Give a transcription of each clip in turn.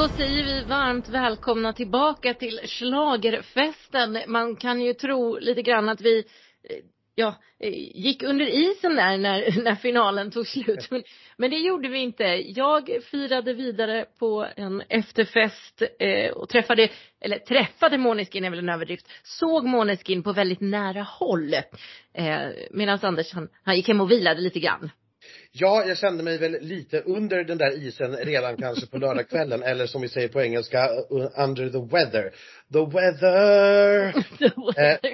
Då säger vi varmt välkomna tillbaka till Schlagerfesten. Man kan ju tro lite grann att vi, eh, ja, eh, gick under isen där när, när finalen tog slut. Men, men det gjorde vi inte. Jag firade vidare på en efterfest eh, och träffade, eller träffade Måneskin är väl en överdrift, såg Måneskin på väldigt nära håll. Eh, Medan Anders han, han gick hem och vilade lite grann. Ja, jag kände mig väl lite under den där isen redan kanske på lördagskvällen eller som vi säger på engelska, under the weather. The weather! eh,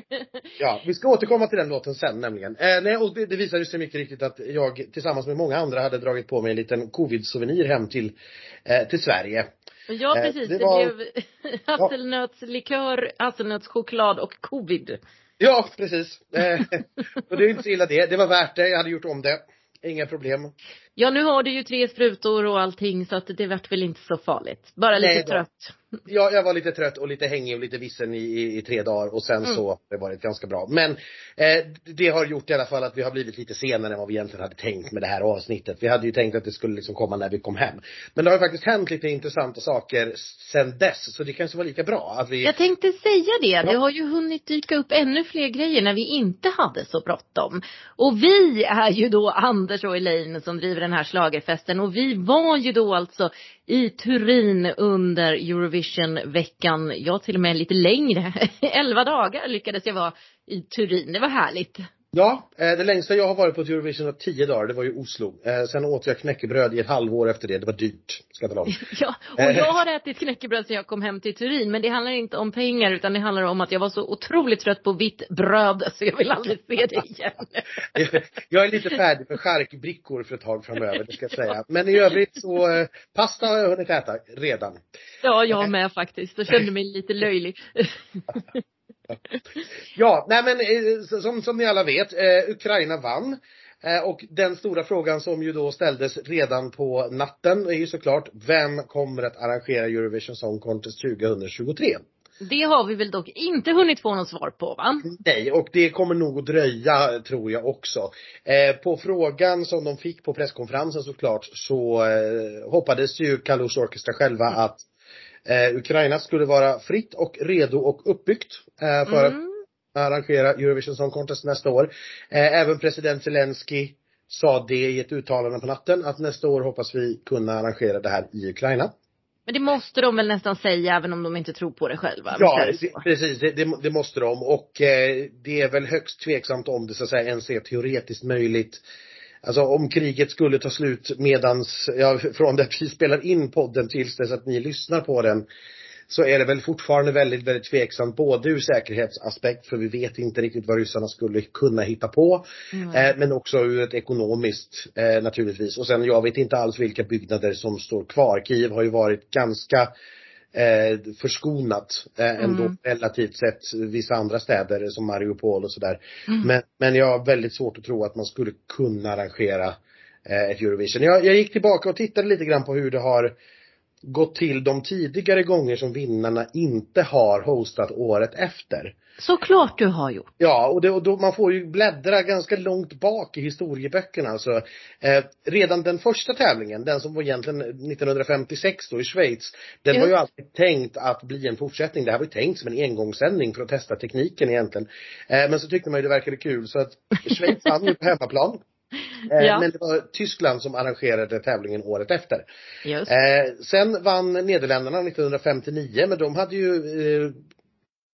ja, vi ska återkomma till den låten sen nämligen. Eh, nej, och det, det visade sig mycket riktigt att jag tillsammans med många andra hade dragit på mig en liten covid-souvenir hem till, eh, till Sverige. Ja, precis. Eh, det, det var... blev hasselnötslikör, hasselnötschoklad och covid. Ja, precis. Eh, och det är inte så illa det. Det var värt det. Jag hade gjort om det. Inga problem. Ja, nu har du ju tre sprutor och allting så att det vart väl inte så farligt. Bara lite Nej, trött. Ja, jag var lite trött och lite hängig och lite vissen i, i, i tre dagar och sen mm. så har det varit ganska bra. Men eh, det har gjort i alla fall att vi har blivit lite senare än vad vi egentligen hade tänkt med det här avsnittet. Vi hade ju tänkt att det skulle liksom komma när vi kom hem. Men det har ju faktiskt hänt lite intressanta saker sen dess så det kanske var lika bra att vi Jag tänkte säga det. Ja. Det har ju hunnit dyka upp ännu fler grejer när vi inte hade så bråttom. Och vi är ju då Anders och Elaine som driver den här slagerfesten och vi var ju då alltså i Turin under Eurovision-veckan, ja till och med lite längre. Elva dagar lyckades jag vara i Turin, det var härligt. Ja, eh, det längsta jag har varit på Eurovision var tio dagar, det var ju Oslo. Eh, sen åt jag knäckebröd i ett halvår efter det, det var dyrt, ska jag tala om. Ja, och jag har ätit knäckebröd sen jag kom hem till Turin, men det handlar inte om pengar utan det handlar om att jag var så otroligt trött på vitt bröd så jag vill aldrig se det igen. jag är lite färdig för charkbrickor för ett tag framöver, det ska jag säga. Men i övrigt så, eh, pasta har jag hunnit äta redan. Ja, jag med faktiskt. Jag kände mig lite löjlig. ja, nej men eh, som, som ni alla vet, eh, Ukraina vann. Eh, och den stora frågan som ju då ställdes redan på natten är ju såklart, vem kommer att arrangera Eurovision Song Contest 2023? Det har vi väl dock inte hunnit få något svar på va? Nej, och det kommer nog att dröja tror jag också. Eh, på frågan som de fick på presskonferensen såklart så eh, hoppades ju Kalush Orchestra själva mm. att Eh, Ukraina skulle vara fritt och redo och uppbyggt eh, för mm. att arrangera Eurovision Song Contest nästa år. Eh, även president Zelensky sa det i ett uttalande på natten att nästa år hoppas vi kunna arrangera det här i Ukraina. Men det måste de väl nästan säga även om de inte tror på det själva? Ja, det, precis. Det, det, det, måste de och eh, det är väl högst tveksamt om det så att säga ens är teoretiskt möjligt Alltså om kriget skulle ta slut medans, ja från det vi spelar in podden tills dess att ni lyssnar på den så är det väl fortfarande väldigt, väldigt tveksamt både ur säkerhetsaspekt för vi vet inte riktigt vad ryssarna skulle kunna hitta på. Mm. Eh, men också ur ett ekonomiskt eh, naturligtvis. Och sen jag vet inte alls vilka byggnader som står kvar. Kiev har ju varit ganska eh, förskonat eh, ändå mm. relativt sett vissa andra städer som Mariupol och sådär. Mm. Men, men jag har väldigt svårt att tro att man skulle kunna arrangera eh, ett Eurovision. Jag, jag gick tillbaka och tittade lite grann på hur det har gått till de tidigare gånger som vinnarna inte har hostat året efter. Såklart du har gjort. Ja, och, det, och då, man får ju bläddra ganska långt bak i historieböckerna. Alltså, eh, redan den första tävlingen, den som var egentligen 1956 då i Schweiz, den jo. var ju alltid tänkt att bli en fortsättning. Det här var ju tänkt som en engångssändning för att testa tekniken egentligen. Eh, men så tyckte man ju det verkade kul så att Schweiz vann ju på hemmaplan. Eh, ja. Men det var Tyskland som arrangerade tävlingen året efter. Just. Eh, sen vann Nederländerna 1959 men de hade ju eh,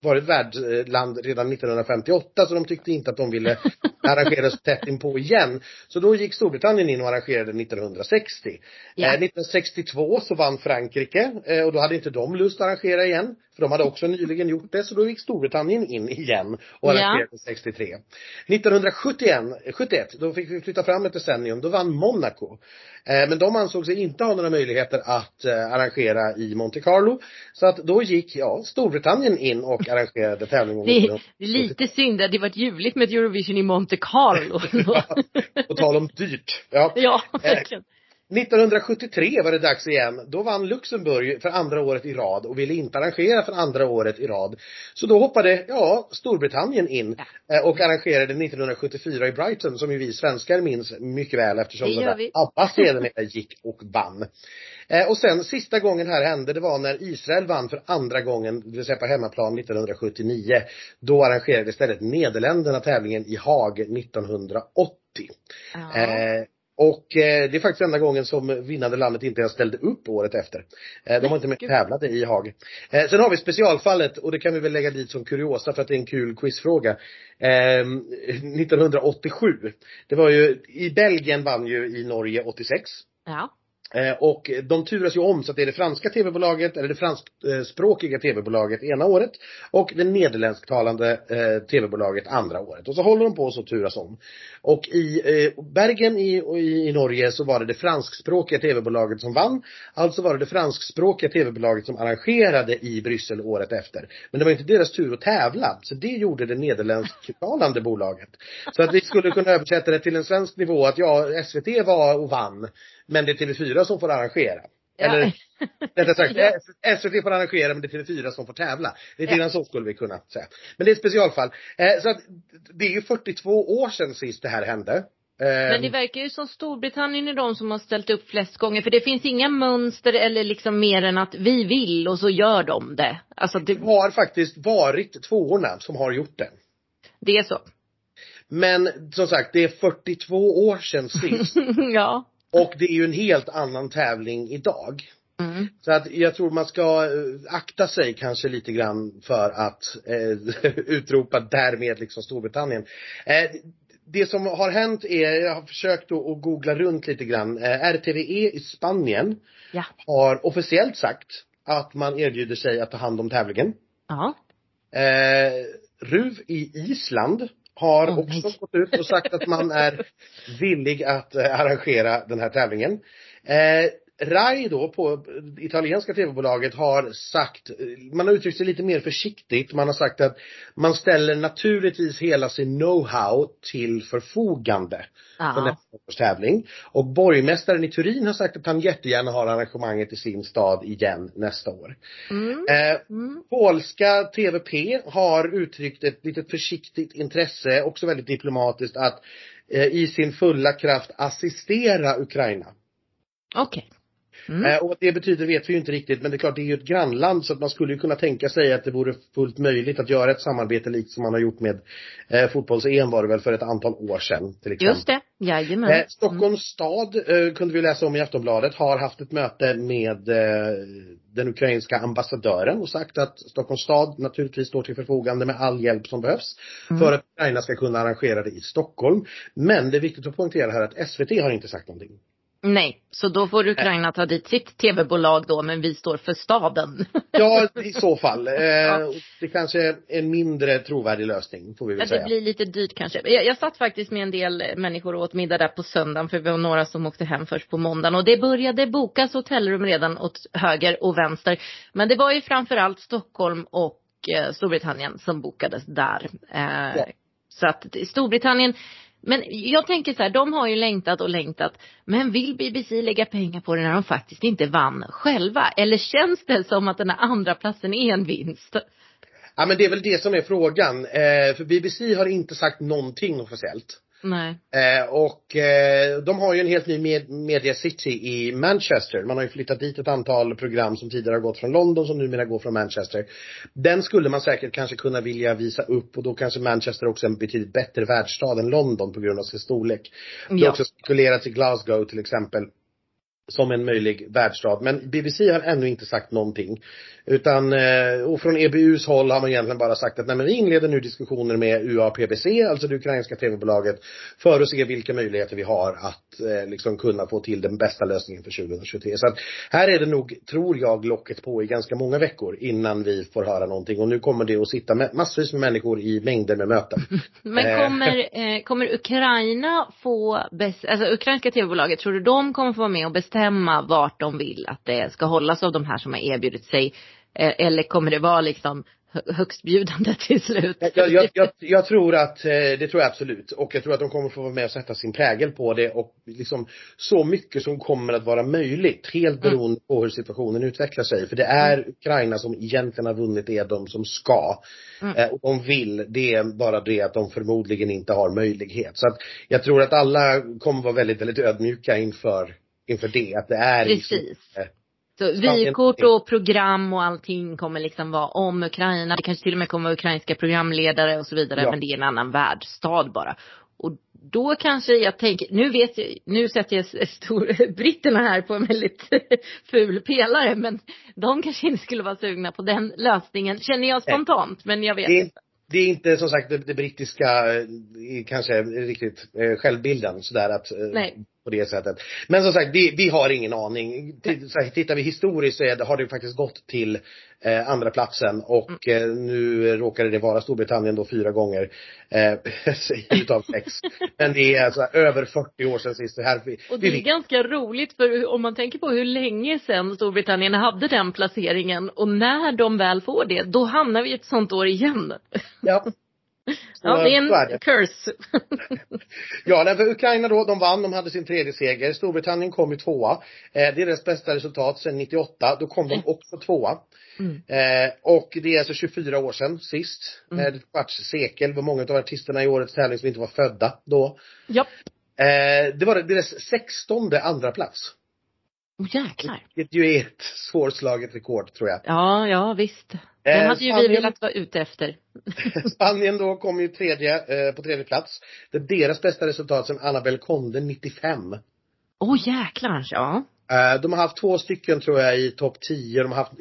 varit värdland redan 1958 så de tyckte inte att de ville arrangera så tätt inpå igen. Så då gick Storbritannien in och arrangerade 1960. Ja. Eh, 1962 så vann Frankrike eh, och då hade inte de lust att arrangera igen. För de hade också nyligen gjort det så då gick Storbritannien in igen och arrangerade ja. 63. 1971, 71, då fick vi flytta fram ett decennium, då vann Monaco. Eh, men de ansåg sig inte ha några möjligheter att eh, arrangera i Monte Carlo. Så att då gick, ja, Storbritannien in och arrangerade tävlingen. Det, är lite synd att det var ljuvligt med Eurovision i Monte Carlo. På tal om dyrt. Ja, ja verkligen. 1973 var det dags igen. Då vann Luxemburg för andra året i rad och ville inte arrangera för andra året i rad. Så då hoppade, ja, Storbritannien in. Eh, och arrangerade 1974 i Brighton som ju vi svenskar minns mycket väl eftersom det där ABBA sedermera gick och vann. Eh, och sen sista gången här hände, det var när Israel vann för andra gången, det vill säga på hemmaplan 1979. Då arrangerade istället Nederländerna tävlingen i Haag 1980. Ja. Eh, och eh, det är faktiskt enda gången som vinnande landet inte ens ställde upp året efter. Eh, de har inte med tävlade i Haag. Eh, sen har vi specialfallet och det kan vi väl lägga dit som kuriosa för att det är en kul quizfråga. 1987. Ehm, det var ju, i Belgien vann ju i Norge 86. Ja. Eh, och de turas ju om så att det är det franska tv-bolaget, eller det franskspråkiga tv-bolaget ena året och det nederländsktalande eh, tv-bolaget andra året. Och så håller de på och så turas om. Och i eh, Bergen i, i, i Norge så var det det franskspråkiga tv-bolaget som vann. Alltså var det det franskspråkiga tv-bolaget som arrangerade i Bryssel året efter. Men det var inte deras tur att tävla. Så det gjorde det nederländsktalande bolaget. Så att vi skulle kunna översätta det till en svensk nivå att ja, SVT var och vann. Men det är TV4 som får arrangera. Ja. Eller rättare sagt, SVT får arrangera men det är TV4 som får tävla. Lite grann ja. så skulle vi kunna säga. Men det är ett specialfall. Eh, så att det är ju 42 år sedan sist det här hände. Men det ehm. verkar ju som Storbritannien är de som har ställt upp flest gånger. För det finns inga mönster eller liksom mer än att vi vill och så gör de det. Alltså det har faktiskt varit tvåorna som har gjort det. Det är så. Men som sagt, det är 42 år sedan sist. ja. Och det är ju en helt annan tävling idag. Mm. Så att jag tror man ska eh, akta sig kanske lite grann för att eh, utropa därmed liksom Storbritannien. Eh, det som har hänt är, jag har försökt att, att googla runt lite grann. Eh, RTVE i Spanien ja. har officiellt sagt att man erbjuder sig att ta hand om tävlingen. Ja. Eh, RUV i Island har oh, också gått ut och sagt att man är villig att eh, arrangera den här tävlingen. Eh, RAI då på italienska tv-bolaget har sagt, man har uttryckt sig lite mer försiktigt. Man har sagt att man ställer naturligtvis hela sin know-how till förfogande ja. för nästa tävling. Och borgmästaren i Turin har sagt att han jättegärna har arrangemanget i sin stad igen nästa år. Mm. Eh, mm. Polska TVP har uttryckt ett litet försiktigt intresse, också väldigt diplomatiskt, att eh, i sin fulla kraft assistera Ukraina. Okej. Okay. Mm. Eh, och vad det betyder vet vi ju inte riktigt men det är klart det är ju ett grannland så att man skulle ju kunna tänka sig att det vore fullt möjligt att göra ett samarbete likt som man har gjort med eh, fotbolls-EM var det väl för ett antal år sedan till exempel. Just det, jajamän. Eh, Stockholms mm. stad eh, kunde vi läsa om i Aftonbladet har haft ett möte med eh, den ukrainska ambassadören och sagt att Stockholms stad naturligtvis står till förfogande med all hjälp som behövs mm. för att Ukraina ska kunna arrangera det i Stockholm. Men det är viktigt att poängtera här att SVT har inte sagt någonting. Nej, så då får Ukraina ta dit sitt tv-bolag då, men vi står för staden. ja, i så fall. Eh, ja. Det kanske är en mindre trovärdig lösning, får vi väl ja, säga. Det blir lite dyrt kanske. Jag, jag satt faktiskt med en del människor och åt middag där på söndagen, för vi var några som åkte hem först på måndagen. Och det började bokas hotellrum redan åt höger och vänster. Men det var ju framförallt Stockholm och eh, Storbritannien som bokades där. Eh, ja. Så att Storbritannien men jag tänker så här, de har ju längtat och längtat. Men vill BBC lägga pengar på det när de faktiskt inte vann själva? Eller känns det som att den här andra platsen är en vinst? Ja men det är väl det som är frågan. Eh, för BBC har inte sagt någonting officiellt. Nej. Eh, och eh, de har ju en helt ny med media city i Manchester. Man har ju flyttat dit ett antal program som tidigare har gått från London som numera går från Manchester. Den skulle man säkert kanske kunna vilja visa upp och då kanske Manchester också är en betydligt bättre världsstad än London på grund av sin storlek. Ja. Det har också spekulerats i Glasgow till exempel som en möjlig världsstad. Men BBC har ännu inte sagt någonting. Utan, eh, och från EBUs håll har man egentligen bara sagt att nej men vi inleder nu diskussioner med UAPBC, alltså det ukrainska tv-bolaget, för att se vilka möjligheter vi har att eh, liksom kunna få till den bästa lösningen för 2023. Så att här är det nog, tror jag, locket på i ganska många veckor innan vi får höra någonting. Och nu kommer det att sitta med, massvis med människor i mängder med möten. Men kommer, eh, kommer Ukraina få, bäst, alltså ukrainska tv-bolaget, tror du de kommer få vara med och bestämma vart de vill att det ska hållas av de här som har erbjudit sig Eh, eller kommer det vara liksom högstbjudande till slut. Jag, jag, jag, jag, tror att, eh, det tror jag absolut. Och jag tror att de kommer få vara med och sätta sin prägel på det och liksom så mycket som kommer att vara möjligt. Helt mm. beroende mm. på hur situationen utvecklar sig. För det är mm. Ukraina som egentligen har vunnit, det är de som ska. Mm. Eh, och de vill, det är bara det att de förmodligen inte har möjlighet. Så att jag tror att alla kommer vara väldigt, väldigt ödmjuka inför, inför det. Att det är Precis. Liksom, så vykort och program och allting kommer liksom vara om Ukraina. Det kanske till och med kommer ukrainska programledare och så vidare. Ja. Men det är en annan världsstad bara. Och då kanske jag tänker, nu vet jag, nu sätter jag stor, britterna här på en väldigt ful pelare. Men de kanske inte skulle vara sugna på den lösningen, känner jag spontant. Men jag vet det, inte. Det är inte som sagt det, det brittiska, eh, kanske riktigt eh, självbilden sådär att eh, Nej på det sättet. Men som sagt, vi, vi har ingen aning. Tittar vi historiskt så är det, har det faktiskt gått till eh, andra platsen och mm. eh, nu råkade det vara Storbritannien då fyra gånger eh, utav sex. Men det är alltså över 40 år sedan sist. Här, vi, och det är vi, ganska roligt för om man tänker på hur länge sedan Storbritannien hade den placeringen och när de väl får det, då hamnar vi ett sånt år igen. Ja, ja, det är en är curse. ja, för Ukraina då, de vann, de hade sin tredje seger. Storbritannien kom ju tvåa. Eh, det är deras bästa resultat sedan 98. Då kom de också tvåa. Mm. Eh, och det är alltså 24 år sedan sist. Mm. Eh, ett kvarts sekel var många av artisterna i årets tävling som inte var födda då. Japp. Eh, det var deras sextonde andra plats. Oh, jäklar. Vilket ju är ett svårslaget rekord tror jag. Ja, ja visst. Den eh, hade ju Spanien, vi velat vara ute efter. Spanien då kom ju tredje, eh, på tredje plats. Det är deras bästa resultat sedan Annabel Conde 95. Åh oh, jäklar, ja. Eh, de har haft två stycken tror jag i topp 10. De har haft,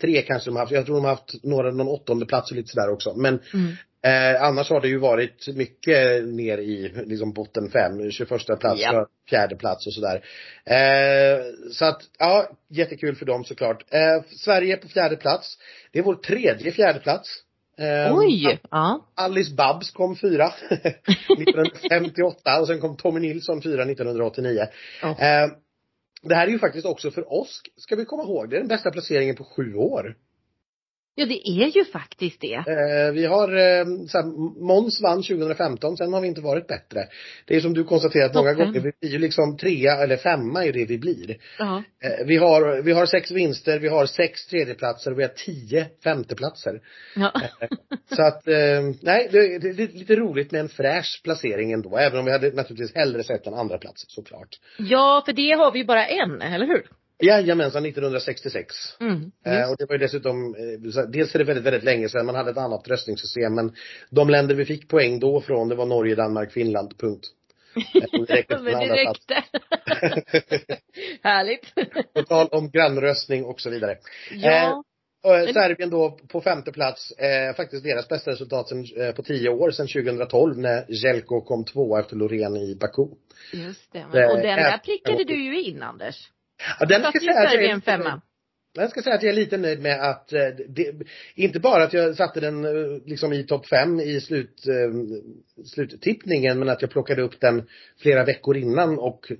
tre kanske de har haft. Jag tror de har haft några, någon åttonde plats och lite sådär också. Men mm. Eh, annars har det ju varit mycket ner i liksom botten fem, 21 plats, ja. fjärde plats och sådär. Eh, så att, ja, jättekul för dem såklart. Eh, Sverige på fjärde plats. Det är vår tredje fjärde plats. Eh, Oj! Ja. Alice Babs kom fyra 1958 och sen kom Tommy Nilsson fyra 1989. Oh. Det här är ju faktiskt också för oss, ska vi komma ihåg, det är den bästa placeringen på sju år. Ja, det är ju faktiskt det. Eh, vi har, eh, så Måns vann 2015, sen har vi inte varit bättre. Det är som du konstaterat många gånger, vi blir ju liksom trea eller femma är det vi blir. Ja. Eh, vi har, vi har sex vinster, vi har sex tredjeplatser och vi har tio femteplatser. Ja. Eh, så att, eh, nej, det, det, det, är lite roligt med en fräsch placering ändå, även om vi hade naturligtvis hellre sett en andra plats såklart. Ja, för det har vi ju bara en, eller hur? Jajamensan, 1966. Mm, eh, och det var ju dessutom, eh, dels är det väldigt, väldigt länge sedan man hade ett annat röstningssystem men de länder vi fick poäng då från det var Norge, Danmark, Finland, punkt. Eh, men det räckte. Härligt. På tal om grannröstning och så vidare. Ja. Eh, Serbien då på femte plats, eh, faktiskt deras bästa resultat sen, eh, på tio år, sedan 2012 när Jelko kom två efter Loreen i Baku. Just det, men, och den där prickade du ju in Anders. Ja, den ska säga att jag femma. Jag ska säga att jag är lite nöjd med att, eh, det, inte bara att jag satte den eh, liksom i topp fem i slut, eh, sluttippningen, men att jag plockade upp den flera veckor innan och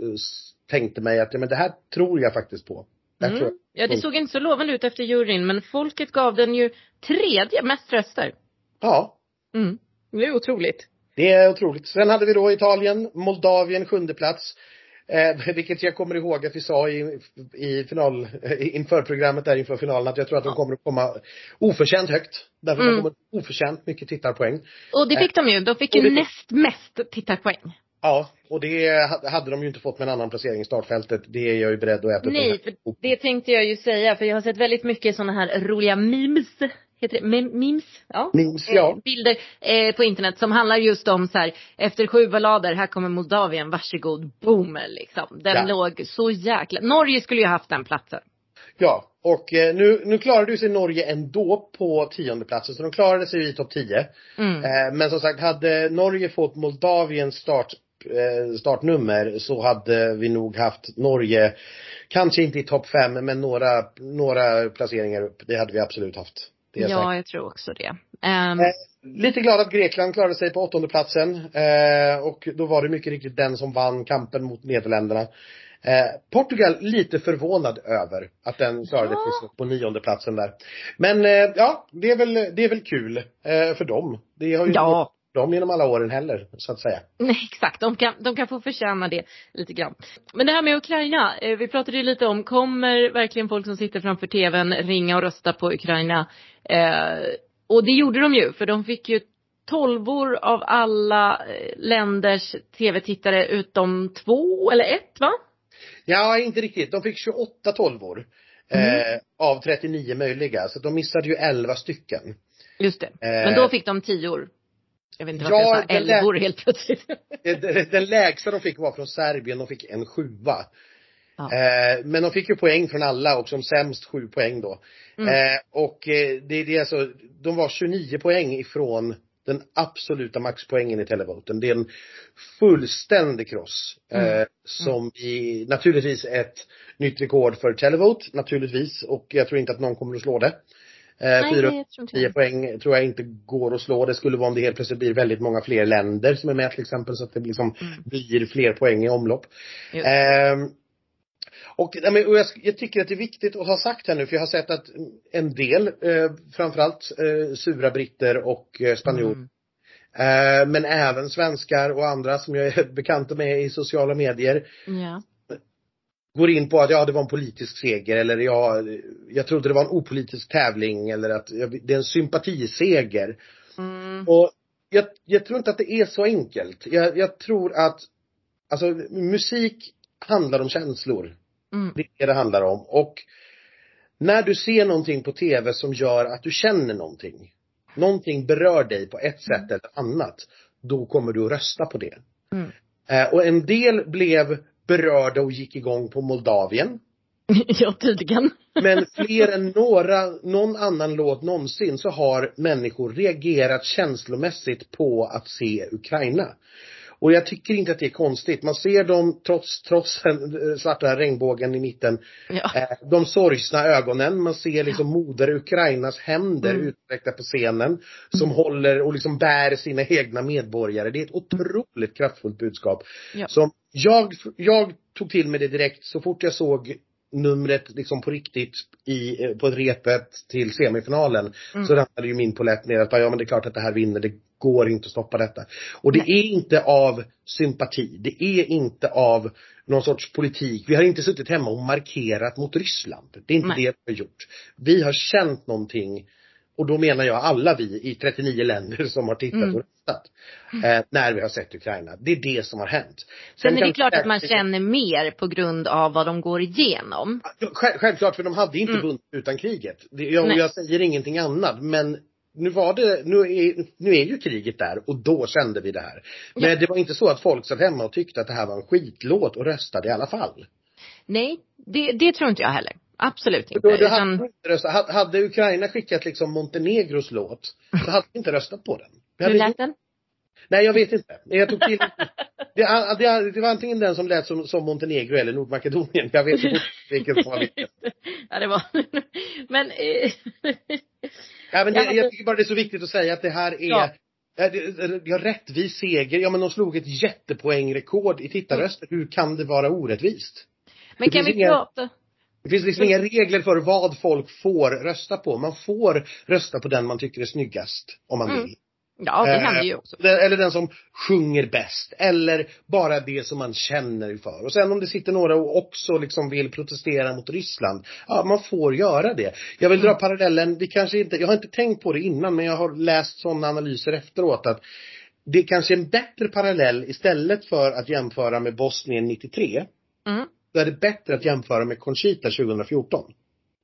tänkte mig att, ja men det här tror jag faktiskt på. Mm. Ja, det såg inte så lovande ut efter juryn, men folket gav den ju tredje mest röster. Ja. Mm. Det är otroligt. Det är otroligt. Sen hade vi då Italien, Moldavien sjunde plats. Eh, vilket jag kommer ihåg att vi sa i, i final, inför programmet där inför finalen att jag tror att de kommer att komma oförtjänt högt. Därför mm. de kommer oförtjänt mycket tittarpoäng. Och det fick eh, de ju. De fick ju det, näst mest tittarpoäng. Ja, och det hade de ju inte fått med en annan placering i startfältet. Det är jag ju beredd att äta Nej, för det tänkte jag ju säga. För jag har sett väldigt mycket sådana här roliga memes heter det, memes? Ja. Memes, ja. Eh, bilder eh, på internet som handlar just om så här, efter sju ballader, här kommer Moldavien, varsågod, boom liksom. Den ja. låg så jäkla, Norge skulle ju haft den platsen. Ja, och eh, nu, nu klarade sig Norge ändå på tionde platsen så de klarade sig i topp 10. Mm. Eh, men som sagt, hade Norge fått Moldaviens start, eh, startnummer så hade vi nog haft Norge, kanske inte i topp 5 men några, några placeringar upp. Det hade vi absolut haft. Ja, sagt. jag tror också det. Um... lite glad att Grekland klarade sig på åttonde platsen eh, och då var det mycket riktigt den som vann kampen mot Nederländerna. Eh, Portugal lite förvånad över att den klarade Ja. ja. på nionde platsen där. Men eh, ja, det är väl, det är väl kul för dem. Det har ju Ja. Dem genom alla åren heller, så att säga. Nej, exakt. De kan, de kan få förtjäna det lite grann. Men det här med Ukraina, eh, vi pratade ju lite om, kommer verkligen folk som sitter framför tvn ringa och rösta på Ukraina? Eh, och det gjorde de ju, för de fick ju tolvor av alla eh, länders tv-tittare utom två eller ett va? Ja, inte riktigt. De fick 28 tolvor. Eh, av 39 möjliga, så de missade ju 11 stycken. Just det. Eh. Men då fick de tior. Jag vet inte varför Ja, jag sa elvor helt plötsligt. Eh, Den, lägsta de fick var från Serbien, de fick en sjua. Ja. Eh, men de fick ju poäng från alla och som sämst sju poäng då. Mm. Eh, och eh, det, det är alltså, de var 29 poäng ifrån den absoluta maxpoängen i televoten. Det är en fullständig kross. Eh, Mm. som i, naturligtvis ett nytt rekord för televote, naturligtvis. Och jag tror inte att någon kommer att slå det. Eh, Nej, fyra- det tror inte 10 jag. poäng tror jag inte går att slå. Det skulle vara om det helt plötsligt blir väldigt många fler länder som är med till exempel så att det liksom Mm. blir fler poäng i omlopp. Ehm, och, och jag, jag tycker att det är viktigt att ha sagt här nu för jag har sett att en del, eh, framförallt eh, sura britter och eh, spanjorer Mm. Eh, men även svenskar och andra som jag är bekanta med i sociala medier Ja. Går in på att ja, det var en politisk seger eller ja, jag trodde det var en opolitisk tävling eller att det är en sympatiseger. Mm. Och jag, jag tror inte att det är så enkelt. Jag, jag tror att, alltså musik handlar om känslor. Mm. Det är det det handlar om. Och när du ser någonting på tv som gör att du känner någonting. Någonting berör dig på ett sätt eller annat. Då kommer du att rösta på det. Mm. Eh, och en del blev berörda och gick igång på Moldavien. ja, tydligen. Men fler än några, någon annan låt någonsin så har människor reagerat känslomässigt på att se Ukraina. Och jag tycker inte att det är konstigt. Man ser dem trots, trots den eh, svarta regnbågen i mitten. Ja. Eh, de sorgsna ögonen. Man ser liksom moder Ukrainas händer Mm. utsträckta på scenen. Som håller och liksom bär sina egna medborgare. Det är ett otroligt kraftfullt budskap. Ja. Som jag, jag tog till mig det direkt så fort jag såg numret liksom på riktigt i, eh, på repet till semifinalen. Mm. Så ramlade ju min polett ner att ja men det är klart att det här vinner, det går inte att stoppa detta. Och det är inte av sympati, det är inte av någon sorts politik. Vi har inte suttit hemma och markerat mot Ryssland. Det är inte Nej. det vi har gjort. Vi har känt någonting och då menar jag alla vi i 39 länder som har tittat Mm. och röstat. Eh, när vi har sett Ukraina. Det är det som har hänt. Sen är kan det klart att man känner mer på grund av vad de går igenom. Självklart, för de hade inte Mm. vunnit utan kriget. Det, jag, jag säger ingenting annat, men nu var det, nu är, nu är ju kriget där och då kände vi det här. Men Ja. det var inte så att folk satt hemma och tyckte att det här var en skitlåt och röstade i alla fall. Nej, det, det tror inte jag heller. Absolut inte. Då, då hade, Utan, inte röstat, hade, Ukraina skickat liksom Montenegros låt, så hade vi inte röstat på den. Vi hur lät den? Nej, jag vet inte. Jag tog till, det, det, det var antingen den som lät som, som Montenegro eller Nordmakedonien. Jag vet inte vilken som var vilken. ja, det var Men, eh, Ja, men det, Ja, jag tycker bara det är så viktigt att säga att det här är Ja. Ja. Rättvis seger. Ja men de slog ett jättepoängrekord i tittarröster. Hur kan det vara orättvist? men Det kan vi inga- prata? Det finns liksom inga regler för vad folk får rösta på. Man får rösta på den man tycker är snyggast. Om man Mm. vill. Ja, det Eh, händer ju också. Eller den som sjunger bäst. Eller bara det som man känner för. Och sen om det sitter några och också liksom vill protestera mot Ryssland. Ja, man får göra det. Jag vill dra Mm. parallellen, vi kanske inte, jag har inte tänkt på det innan men jag har läst sådana analyser efteråt att det kanske är en bättre parallell istället för att jämföra med Bosnien 93. Mm, Då är det bättre att jämföra med Conchita 2014.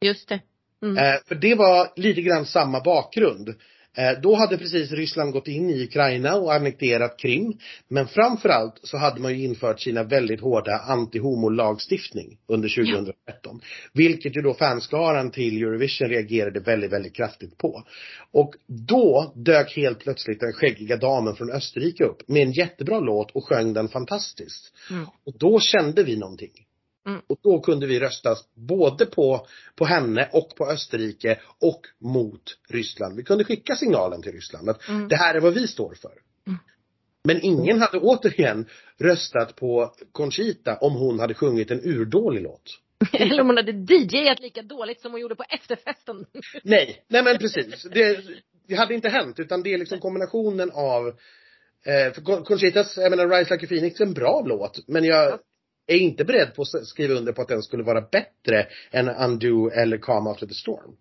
just det. Mm. Eh, för det var lite grann samma bakgrund. Eh, då hade precis Ryssland gått in i Ukraina och annekterat Krim. Men framförallt så hade man ju infört sina väldigt hårda anti-homo-lagstiftning under 2013. Vilket ju då fanskaran till Eurovision reagerade väldigt, väldigt kraftigt på. Och då dök helt plötsligt den skäggiga damen från Österrike upp med en jättebra låt och sjöng den fantastiskt. Mm. Och då kände vi någonting. Mm. Och då kunde vi rösta både på, på henne och på Österrike och mot Ryssland. Vi kunde skicka signalen till Ryssland att Mm. det här är vad vi står för. Men ingen hade återigen röstat på Conchita om hon hade sjungit en urdålig låt. Eller om hon hade DJat lika dåligt som hon gjorde på efterfesten. Nej, nej men precis. Det, det hade inte hänt utan det är liksom kombinationen av eh, för Conchitas, jag menar Rise Like a Phoenix är en bra låt men jag är inte beredd på att skriva under på att den skulle vara bättre än Undo eller Calm After the Storm.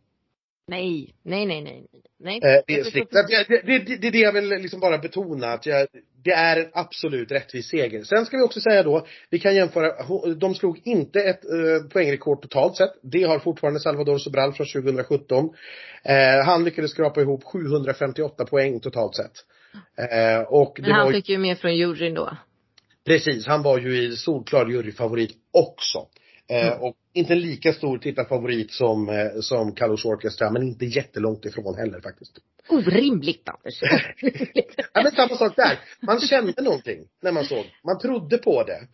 Nej, nej, nej, nej, nej. Eh, det, är strikt. Det, det, det, det är det jag vill liksom bara betona att jag, det är en absolut rättvis seger. Sen ska vi också säga då, vi kan jämföra, de slog inte ett eh, poängrekord totalt sett. Det har fortfarande Salvador Sobral från 2017. Eh, han lyckades skrapa ihop 758 poäng totalt sett. Eh, och Men han var, fick ju mer från juryn då. Precis, han var ju i solklar juryfavorit också. Eh, mm. Och inte en lika stor tittarfavorit som, eh, som Carlos Orchestra, men inte jättelångt ifrån heller faktiskt. Orimligt Anders. ja men samma sak där. Man kände någonting när man såg. Man trodde på det.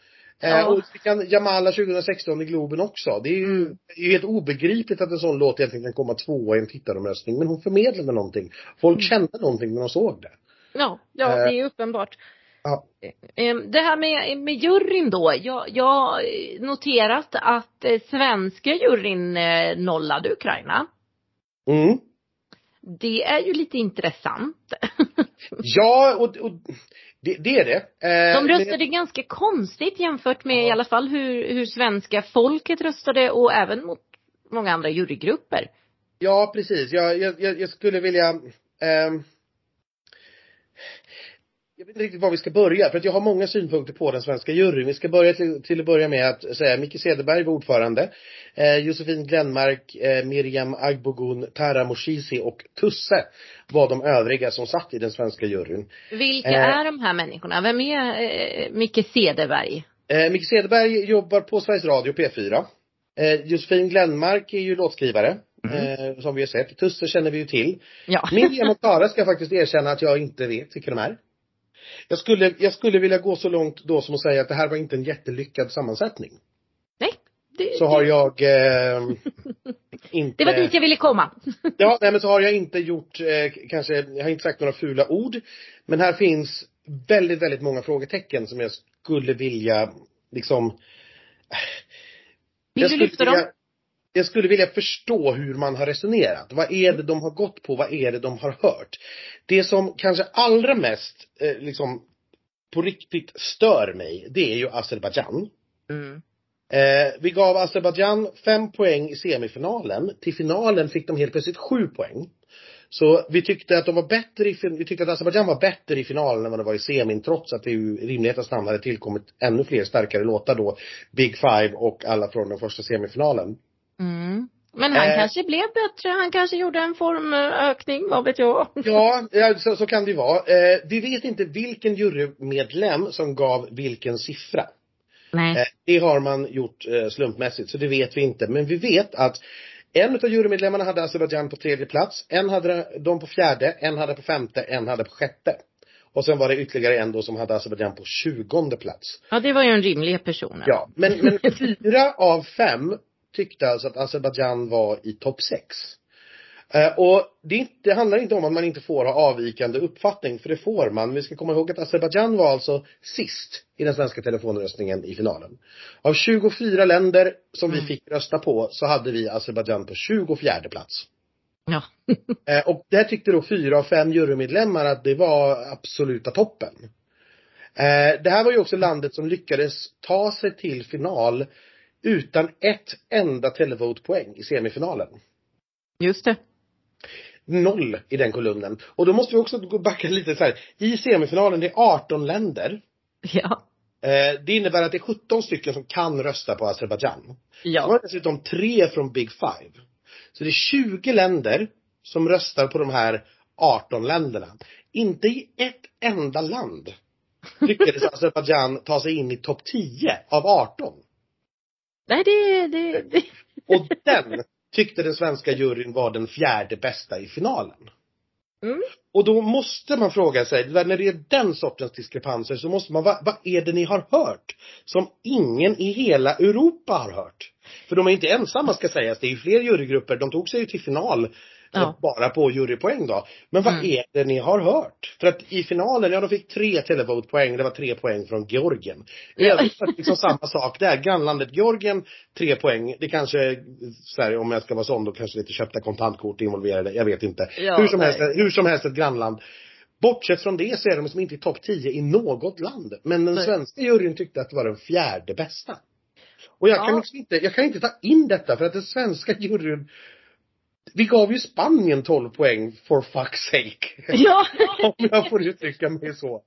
Eh, ja. och vi kan Jamala 2016 i Globen också. Det är ju mm. det är helt obegripligt att en sån låt egentligen kan komma tvåa i en tittaromröstning. Men hon förmedlade någonting. Folk mm. kände någonting när de såg det. Ja, ja det är uppenbart. Ja. Ehm, det här med, med juryn då. Jag, jag har noterat att eh, svenska juryn eh, nollade Ukraina. Mm. Det är ju lite intressant. ja, och, och det, det, är det. Eh, De röstade men... ganska konstigt jämfört med ja. i alla fall hur, hur svenska folket röstade och även mot många andra jurygrupper. Ja, precis. Jag, jag, jag skulle vilja eh, jag vet inte riktigt var vi ska börja, för att jag har många synpunkter på den svenska juryn. Vi ska börja till, till att börja med att säga Micke Cederberg var ordförande. Eh, Josefin Glenmark, eh, Miriam Agbogun, Tara Moshisi och Tusse var de övriga som satt i den svenska juryn. Vilka eh, är de här människorna? Vem är eh, Micke Cederberg? Eh, Micke Cederberg jobbar på Sveriges Radio P4. Eh, Josefin Glenmark är ju låtskrivare. Mm. Eh, som vi har sett. Tusse känner vi ju till. Ja. Miriam och Tara ska faktiskt erkänna att jag inte vet vilka de är. Jag skulle, jag skulle vilja gå så långt då som att säga att det här var inte en jättelyckad sammansättning. Nej. Det, så har jag eh, inte. Det var dit jag ville komma. ja, nej men så har jag inte gjort, eh, kanske, jag har inte sagt några fula ord. Men här finns väldigt, väldigt många frågetecken som jag skulle vilja, liksom. Vill du lyfta dem? Jag skulle vilja förstå hur man har resonerat. Vad är det de har gått på? Vad är det de har hört? Det som kanske allra mest, eh, liksom, på riktigt stör mig, det är ju Azerbajdzjan. Mm. Eh, vi gav Azerbajdzjan fem poäng i semifinalen. Till finalen fick de helt plötsligt sju poäng. Så vi tyckte att de var bättre i, vi tyckte att Azerbajdzjan var bättre i finalen än vad det var i semin trots att det ju i rimlighetens namn hade tillkommit ännu fler starkare låtar då. Big Five och alla från den första semifinalen. Mm. Men han eh, kanske blev bättre, han kanske gjorde en formökning, vad vet jag? Ja, så, så kan det ju vara. Eh, vi vet inte vilken jurymedlem som gav vilken siffra. Nej. Eh, det har man gjort eh, slumpmässigt, så det vet vi inte. Men vi vet att en av jurymedlemmarna hade Azerbajdzjan på tredje plats, en hade de på fjärde, en hade på femte, en hade på sjätte. Och sen var det ytterligare en då som hade Azerbajdzjan på tjugonde plats. Ja, det var ju en rimlig person. Ja, men, men fyra av fem tyckte alltså att Azerbajdzjan var i topp 6. Eh, och det, det, handlar inte om att man inte får ha avvikande uppfattning, för det får man. Vi ska komma ihåg att Azerbajdzjan var alltså sist i den svenska telefonröstningen i finalen. Av 24 länder som mm. vi fick rösta på så hade vi Azerbajdzjan på 24 plats. Ja. Eh, och där tyckte då fyra av fem jurymedlemmar att det var absoluta toppen. Eh, det här var ju också landet som lyckades ta sig till final utan ett enda televotpoäng i semifinalen. Just det. Noll i den kolumnen. Och då måste vi också gå backa lite så här. I semifinalen, det är 18 länder. Ja. Eh, det innebär att det är 17 stycken som kan rösta på Azerbajdzjan. Ja. Så har dessutom tre från Big Five. Så det är 20 länder som röstar på de här 18 länderna. Inte i ett enda land lyckades Azerbajdzjan ta sig in i topp 10 av 18. Nej, det, det, det. Och den tyckte den svenska juryn var den fjärde bästa i finalen. Mm. Och då måste man fråga sig, när det är den sortens diskrepanser så måste man, vad, vad är det ni har hört? Som ingen i hela Europa har hört. För de är inte ensamma ska sägas, det är ju fler jurygrupper, de tog sig ju till final Ja. Bara på jurypoäng då. Men vad Mm. är det ni har hört? För att i finalen, ja de fick tre televote-poäng, det var tre poäng från Georgien. I Ja. övrigt det liksom samma sak där. Grannlandet Georgien, tre poäng. Det kanske, så här, om jag ska vara sån, då kanske lite köpta kontantkort involverade, jag vet inte. Ja, hur, som nej. helst, hur som helst ett grannland. Bortsett från det så är de liksom inte i topp 10 i något land. Men den Nej. svenska juryn tyckte att det var den fjärde bästa. Och jag kan Ja. liksom inte, jag kan inte ta in detta för att den svenska juryn vi gav ju Spanien 12 poäng for fuck's sake. Ja. Om jag får uttrycka mig så.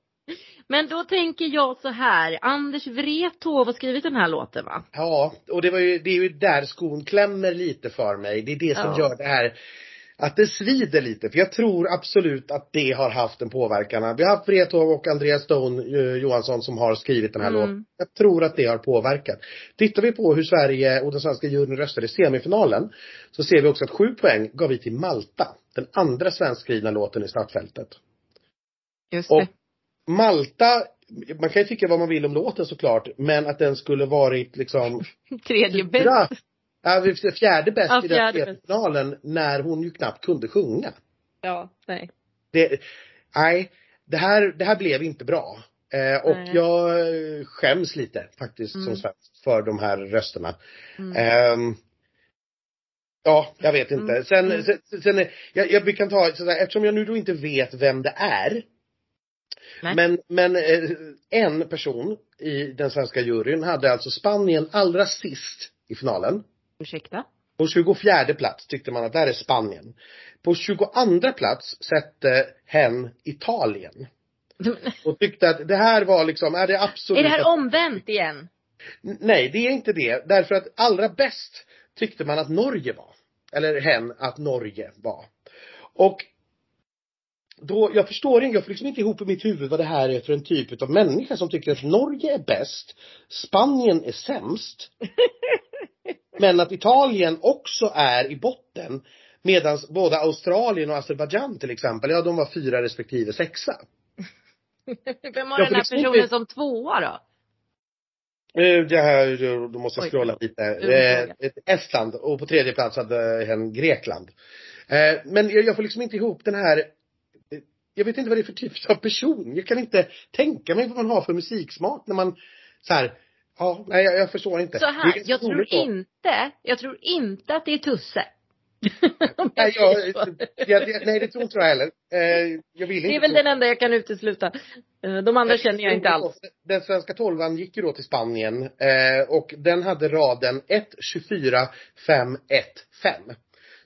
Men då tänker jag så här, Anders Wrethov har skrivit den här låten va? Ja, och det var ju, det är ju där skon klämmer lite för mig. Det är det som Ja. gör det här att det svider lite. För jag tror absolut att det har haft en påverkan. Vi har haft Wrethov och Andreas Stone eh, Johansson som har skrivit den här Mm. låten. Jag tror att det har påverkat. Tittar vi på hur Sverige och den svenska juryn röstade i semifinalen så ser vi också att sju poäng gav vi till Malta. Den andra svenskskrivna låten i startfältet. Just Och Malta, man kan ju tycka vad man vill om låten såklart, men att den skulle varit liksom Tredje bäst. Ja, vi- fjärde bäst Ja, i den fjärde finalen när hon ju knappt kunde sjunga. Ja, nej. Det, nej, det här, det här blev inte bra. Eh, och Nej. jag eh, skäms lite faktiskt Mm. som svensk för de här rösterna. Mm. Ehm, ja, jag vet inte. Mm. Sen, Mm. sen, sen jag, jag, vi kan ta sådär, eftersom jag nu då inte vet vem det är. Nej. Men, men eh, en person i den svenska juryn hade alltså Spanien allra sist i finalen. Ursäkta? På 24 plats tyckte man att där är Spanien. På 22 plats sätter hen Italien. Och tyckte att det här var liksom, är det absolut Är det här omvänt igen? Nej, det är inte det. Därför att allra bäst tyckte man att Norge var. Eller hen att Norge var. Och då, jag förstår inte, jag får liksom inte ihop i mitt huvud vad det här är för en typ av människa som tycker att Norge är bäst, Spanien är sämst. men att Italien också är i botten. Medan både Australien och Azerbajdzjan till exempel, ja de var fyra respektive sexa. Vem har Ja, den här personen står- som tvåa då? Eh, Det här, då måste jag scrolla lite. Eh, Estland och på tredje plats hade hen Grekland. Eh, Men jag jag får liksom inte ihop den här eh, jag vet inte vad det är för typ av person. Jag kan inte tänka mig vad man har för musiksmak när man så här, ja, nej jag, jag förstår inte. Så här, jag tror då. inte, jag tror inte att det är Tusse. Nej, jag, jag, jag, nej det tror inte jag heller. Eh, Jag vill Det är inte väl tro- den enda jag kan utesluta. Eh, De andra känner jag inte alls. Den svenska tolvan gick ju då till Spanien eh, och den hade raden 1, 24, 5, 1, 5.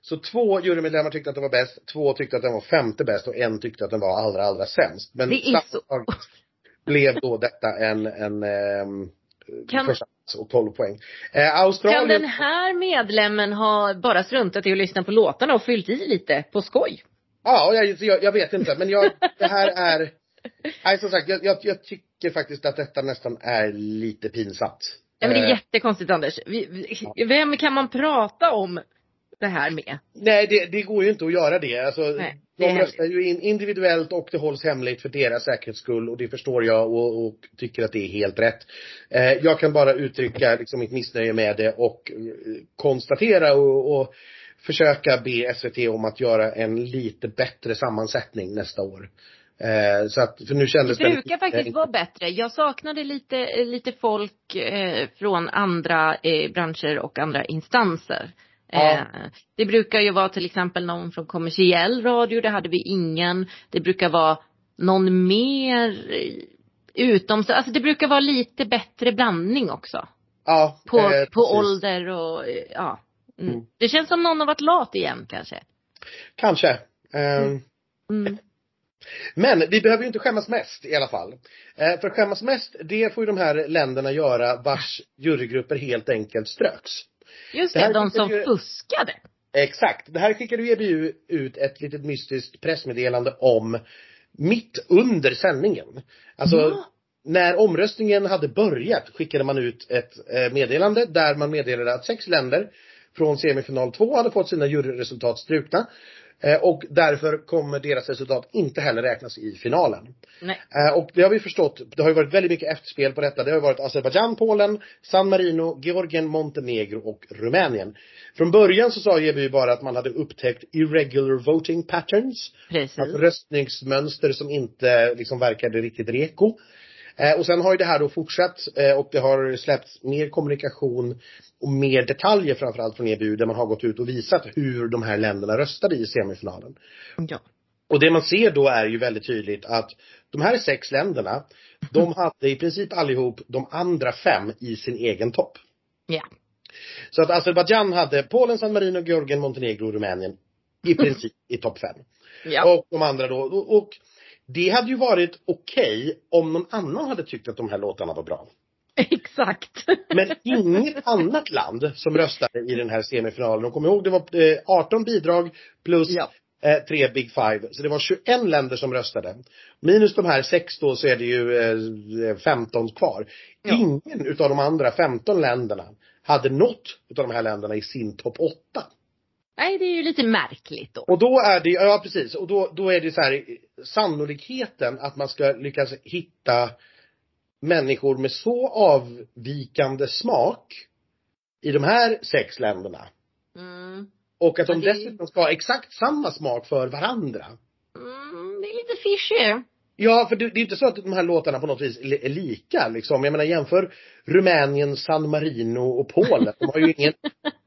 Så två jurymedlemmar tyckte att den var bäst, två tyckte att den var femte bäst och en tyckte att den var allra, allra sämst. Men Det är så- blev då detta en, en ehm, Kan- första och 12 poäng. Eh, Kan Australien, den här medlemmen ha bara struntat i att lyssna på låtarna och fyllt i lite på skoj? ja jag, jag, jag vet inte men jag, det här är, nej som sagt jag, jag, jag tycker faktiskt att detta nästan är lite pinsamt. Ja, men det är Eh, jättekonstigt Anders. Vem kan man prata om det här med? Nej, det, det går ju inte att göra det. Alltså, Nej, de röstar ju in individuellt och det hålls hemligt för deras säkerhets skull och det förstår jag och, och tycker att det är helt rätt. Eh, jag kan bara uttrycka liksom mitt missnöje med det och eh, konstatera och, och försöka be SVT om att göra en lite bättre sammansättning nästa år. Eh, så att, för nu Det kändes brukar faktiskt vara bättre. Jag saknade lite, lite folk eh, från andra eh, branscher och andra instanser. Ja. Eh, det brukar ju vara till exempel någon från kommersiell radio, det hade vi ingen. Det brukar vara någon mer eh, utom, så- alltså det brukar vara lite bättre blandning också. Ja, På, eh, på precis. ålder och eh, ja. Mm. Mm. Det känns som någon har varit lat igen kanske. Kanske. Eh, Mm. Men vi behöver ju inte skämmas mest i alla fall. Eh, för skämmas mest, det får ju de här länderna göra vars jurygrupper helt enkelt ströks. Just Det det, de som ju- fuskade. Exakt. Det här skickade ju EBU ut ett litet mystiskt pressmeddelande om mitt under sändningen. Alltså, Ja. när omröstningen hade börjat skickade man ut ett eh, meddelande där man meddelade att sex länder från semifinal 2 hade fått sina juryresultat strukna. Eh, och därför kommer deras resultat inte heller räknas i finalen. Nej. Eh, och det har vi förstått, det har ju varit väldigt mycket efterspel på detta. Det har varit Azerbajdzjan, Polen, San Marino, Georgien, Montenegro och Rumänien. Från början så sa EBU bara att man hade upptäckt irregular voting patterns. Precis. Alltså röstningsmönster som inte liksom verkade riktigt reko. Eh, och sen har ju det här då fortsatt eh, och det har släppts mer kommunikation och mer detaljer framförallt från EBU där man har gått ut och visat hur de här länderna röstade i semifinalen. Ja. Och det man ser då är ju väldigt tydligt att de här sex länderna, de hade i princip allihop de andra fem i sin egen topp. Ja. Så att Azerbajdzjan hade Polen, San Marino, Georgien, Montenegro och Rumänien i princip i topp fem. Ja. Och de andra då, och, och det hade ju varit okej om någon annan hade tyckt att de här låtarna var bra. Exakt. Men inget annat land som röstade i den här semifinalen, och kom ihåg det var eh, 18 bidrag plus Ja. eh, tre Big Five. Så det var 21 länder som röstade. Minus de här sex då så är det ju eh, 15 kvar. Ja. Ingen utav de andra 15 länderna hade något utav de här länderna i sin topp 8. Nej, det är ju lite märkligt då. Och då är det, ja precis, och då, då är det så här sannolikheten att man ska lyckas hitta människor med så avvikande smak i de här sex länderna. Mm. Och att de det dessutom ska ha exakt samma smak för varandra. Mm, det är lite fishy. Ja, för det, det är inte så att de här låtarna på något vis är är lika liksom. Jag menar jämför Rumänien, San Marino och Polen. De har ju ingen,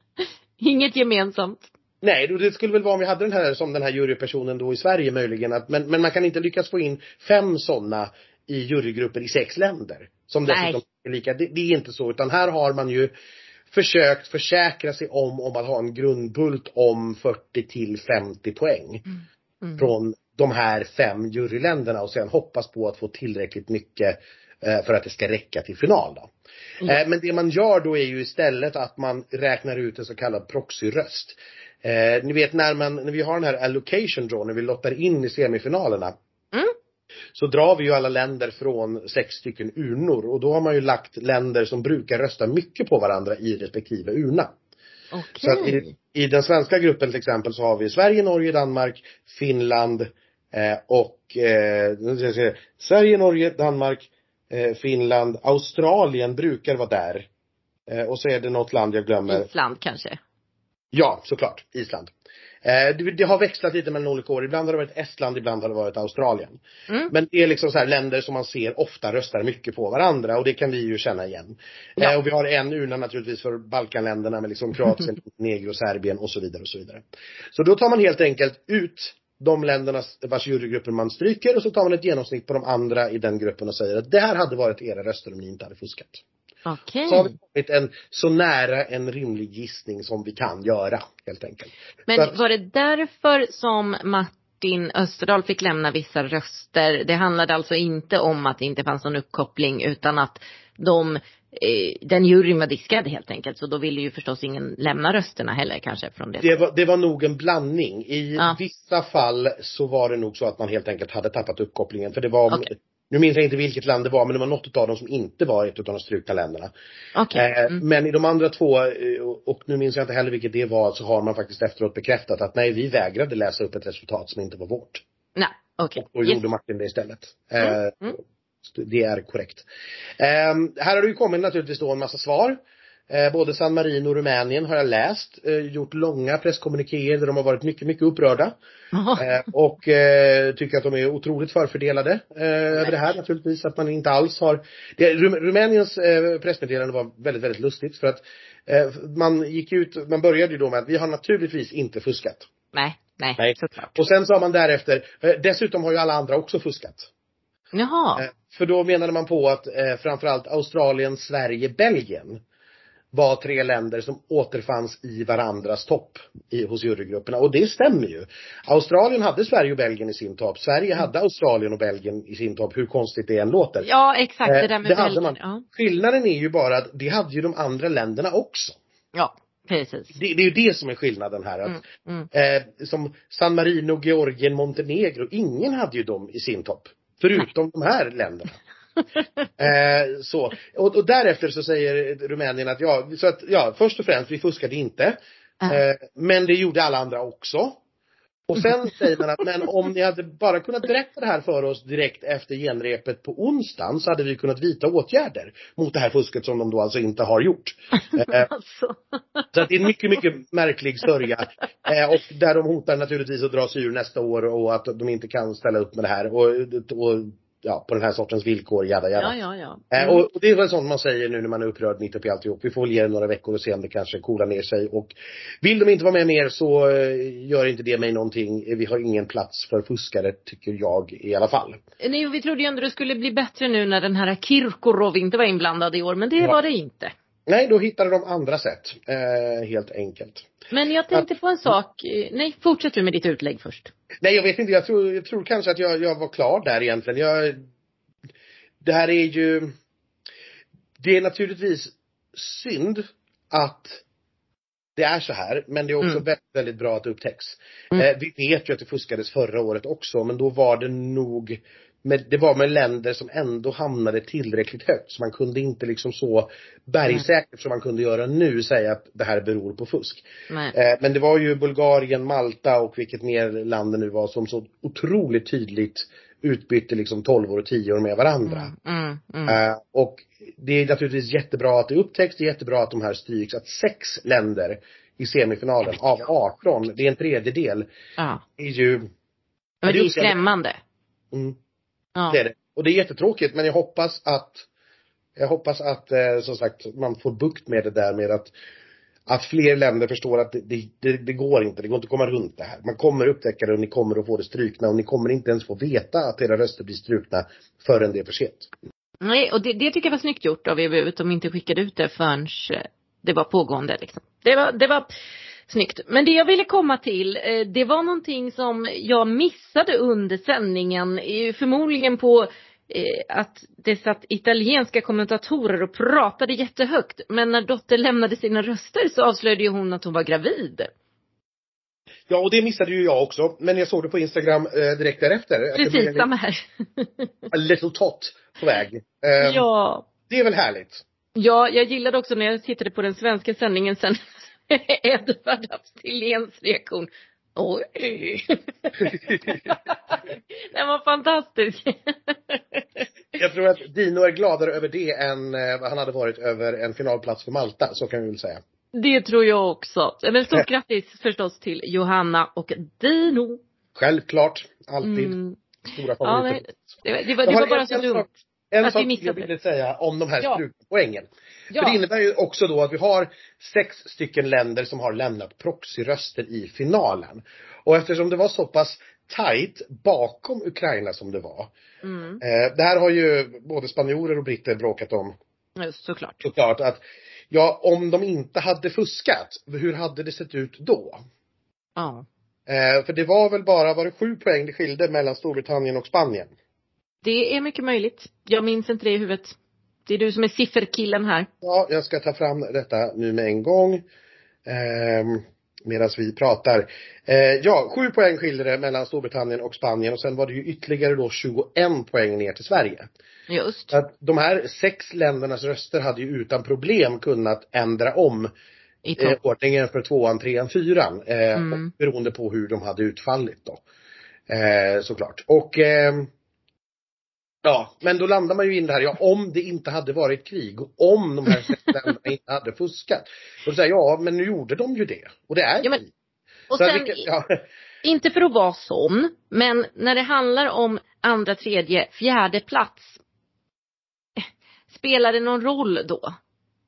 Inget gemensamt. Nej det skulle väl vara om vi hade den här, som den här jurypersonen då i Sverige möjligen, att, men, men man kan inte lyckas få in fem sådana i jurygrupper i sex länder. Som Nej. dessutom är lika. Det, det är inte så, utan här har man ju försökt försäkra sig om, om att ha en grundbult om 40 till 50 poäng. Mm. från de här fem juryländerna och sen hoppas på att få tillräckligt mycket eh, för att det ska räcka till final då. Mm. Eh, Men det man gör då är ju istället att man räknar ut en så kallad proxyröst. Eh, ni vet när man, när vi har den här allocation draw, när vi lottar in i semifinalerna. Mm. Så drar vi ju alla länder från sex stycken urnor och då har man ju lagt länder som brukar rösta mycket på varandra i respektive urna. Okej. Så att i, i den svenska gruppen till exempel så har vi Sverige, Norge, Danmark, Finland eh, och eh, Sverige, Norge, Danmark, eh, Finland, Australien brukar vara där. Eh, och så är det något land jag glömmer. Island kanske. Ja, såklart. Island. Eh, det, det har växlat lite mellan olika år. Ibland har det varit Estland, ibland har det varit Australien. Mm. Men det är liksom så här länder som man ser ofta röstar mycket på varandra och det kan vi ju känna igen. Ja. Eh, och vi har en urna naturligtvis för Balkanländerna med liksom Kroatien, Negro, Serbien och så vidare och så vidare. Så då tar man helt enkelt ut de länderna vars jurygrupper man stryker och så tar man ett genomsnitt på de andra i den gruppen och säger att det här hade varit era röster om ni inte hade fuskat. Okej. Så har vi kommit en, så nära en rimlig gissning som vi kan göra helt enkelt. Men att- var det därför som Martin Österdahl fick lämna vissa röster? Det handlade alltså inte om att det inte fanns någon uppkoppling utan att de, eh, den juryn var diskad helt enkelt. Så då ville ju förstås ingen lämna rösterna heller kanske från det. Det var, det var nog en blandning. I Ja. vissa fall så var det nog så att man helt enkelt hade tappat uppkopplingen. För det var, Okej. Nu minns jag inte vilket land det var, men det var något av dem som inte var ett av de strukna länderna. Okej. Eh, Mm. Men i de andra två, eh, och- nu minns jag inte heller vilket det var, så har man faktiskt efteråt bekräftat att nej, vi vägrade läsa upp ett resultat som inte var vårt. Nej, okej. Och Yes. gjorde Martin det istället. Mm, Eh, mm. Det är korrekt. Här har det ju kommit naturligtvis då en massa svar. Eh, både San Marino och Rumänien har jag läst, eh, gjort långa presskommunikéer där de har varit mycket, mycket upprörda. Eh, och eh, tycker att de är otroligt förfördelade över det här naturligtvis. Att man inte alls har det, Rum, Rumäniens pressmeddelande var väldigt, väldigt lustigt för att man gick ut, man började ju då med att vi har naturligtvis inte fuskat. Nej, nej, Nej. såklart. Och sen sa man därefter, dessutom har ju alla andra också fuskat. Jaha. För då menade man på att eh, framförallt Australien, Sverige, Belgien var tre länder som återfanns i varandras topp i, hos jurygrupperna. Och det stämmer ju. Australien hade Sverige och Belgien i sin topp. Sverige hade Australien och Belgien i sin topp, hur konstigt det än låter. Ja, exakt. Det Eh, där med det hade Belgien. man. Ja. Skillnaden är ju bara att det hade ju de andra länderna också. ja, precis. Det, det är ju det som är skillnaden här. Att, Mm, mm. eh, som San Marino, Georgien, Montenegro, ingen hade ju dem i sin topp. Förutom de här länderna. eh, så. Och, och därefter så säger Rumänien att ja, så att, ja, först och främst, vi fuskade inte. Eh, men det gjorde alla andra också. Och sen säger man att, men om ni hade bara kunnat berätta det här för oss direkt efter genrepet på onsdagen så hade vi kunnat vidta åtgärder mot det här fusket som de då alltså inte har gjort. Eh, alltså. så att det är en mycket, mycket märklig sörja. Eh, och där de hotar naturligtvis att dra sig ur nästa år och att de inte kan ställa upp med det här. Och, och ja, på den här sortens villkor, jada jada. Ja, ja, ja. Eh, och, och det är väl sånt man säger nu när man är upprörd mitt uppe i alltihop. Vi får väl ge det några veckor och se om det kanske coolar ner sig. Och vill de inte vara med mer så eh, gör inte det mig någonting. Vi har ingen plats för fuskare, tycker jag i alla fall. Nej, vi trodde ju ändå det skulle bli bättre nu när den här Kirkorov inte var inblandad i år, men det Ja. var det inte. Nej, då hittade de andra sätt. Eh, helt enkelt. Men jag tänkte på en sak. Nej, fortsätt du med ditt utlägg först. Nej, jag vet inte. Jag tror, jag tror kanske att jag, jag var klar där egentligen. Jag, det här är ju, det är naturligtvis synd att det är så här, men det är också Mm. väldigt, väldigt bra att det upptäcks. Mm. Eh, vi vet ju att det fuskades förra året också, men då var det nog med, det var med länder som ändå hamnade tillräckligt högt. Så man kunde inte liksom så bergsäkert som man kunde göra nu säga att det här beror på fusk. Eh, Men det var ju Bulgarien, Malta och vilket mer land det nu var som så otroligt tydligt utbytte liksom 12 och 10 år med varandra. Mm, mm. Eh, och det är naturligtvis jättebra att det upptäcks, det är jättebra att de här stryks, att sex länder i semifinalen av 18, det är en tredjedel, Ja. är ju, Men det är ju skrämmande. mm, Ja. det är det. Och det är jättetråkigt men jag hoppas att, jag hoppas att eh, som sagt man får bukt med det där med att att fler länder förstår att det, det, det, går inte, det går inte att komma runt det här. Man kommer upptäcka det och ni kommer att få det strukna och ni kommer inte ens få veta att era röster blir strukna förrän det är för sent. Nej, och det, det tycker jag var snyggt gjort av EBU, att de inte skickade ut det förrän eh, det var pågående liksom. Det var, det var snyggt. Men det jag ville komma till, eh, det var någonting som jag missade under sändningen, eh, förmodligen på eh, att det satt italienska kommentatorer och pratade jättehögt. Men när Dotter lämnade sina röster så avslöjade ju hon att hon var gravid. Ja, och det missade ju jag också. Men jag såg det på Instagram eh, direkt därefter. Precis, en samma här. A little tot på väg. Eh, ja. Det är väl härligt. Ja, jag gillade också när jag tittade på den svenska sändningen sen Edvard Abstiléns reaktion. Oj. Den var fantastisk. Jag tror att Dino är gladare över det än eh, vad han hade varit över en finalplats för Malta, så kan vi väl säga. Det tror jag också. Men stort grattis förstås till Johanna och Dino. Självklart, alltid. Mm. Stora Ja, favoriter. det, var- det var, det var bara så dumt. En Att vi sak missade jag ville säga om de här Ja. Ja. För det innebär ju också då att vi har sex stycken länder som har lämnat proxyröster i finalen. Och eftersom det var så pass tight bakom Ukraina som det var. Mm. Eh, det här har ju både spanjorer och britter bråkat om såklart. såklart att ja, om de inte hade fuskat, hur hade det sett ut då? Ja. Eh, för det var väl bara, var det sju poäng det skilde mellan Storbritannien och Spanien? Det är mycket möjligt. Jag minns inte det i huvudet. Det är du som är sifferkillen här. Ja, jag ska ta fram detta nu med en gång. Eh, Medan vi pratar. Eh, ja, sju poäng skilde det mellan Storbritannien och Spanien och sen var det ju ytterligare då 21 poäng ner till Sverige. Just. Så att de här sex ländernas röster hade ju utan problem kunnat ändra om eh, ordningen för tvåan, trean, fyran. Eh, Mm. beroende på hur de hade utfallit då. Eh, såklart. Och ehm, Ja, men då landar man ju in det här, ja om det inte hade varit krig och om de här länderna inte hade fuskat. Och då säger jag, ja men nu gjorde de ju det. Och det är Ja, men-. Och Så sen, vilket- ja, inte för att vara sån, men när det handlar om andra, tredje, fjärde plats. eh, Spelar det någon roll då?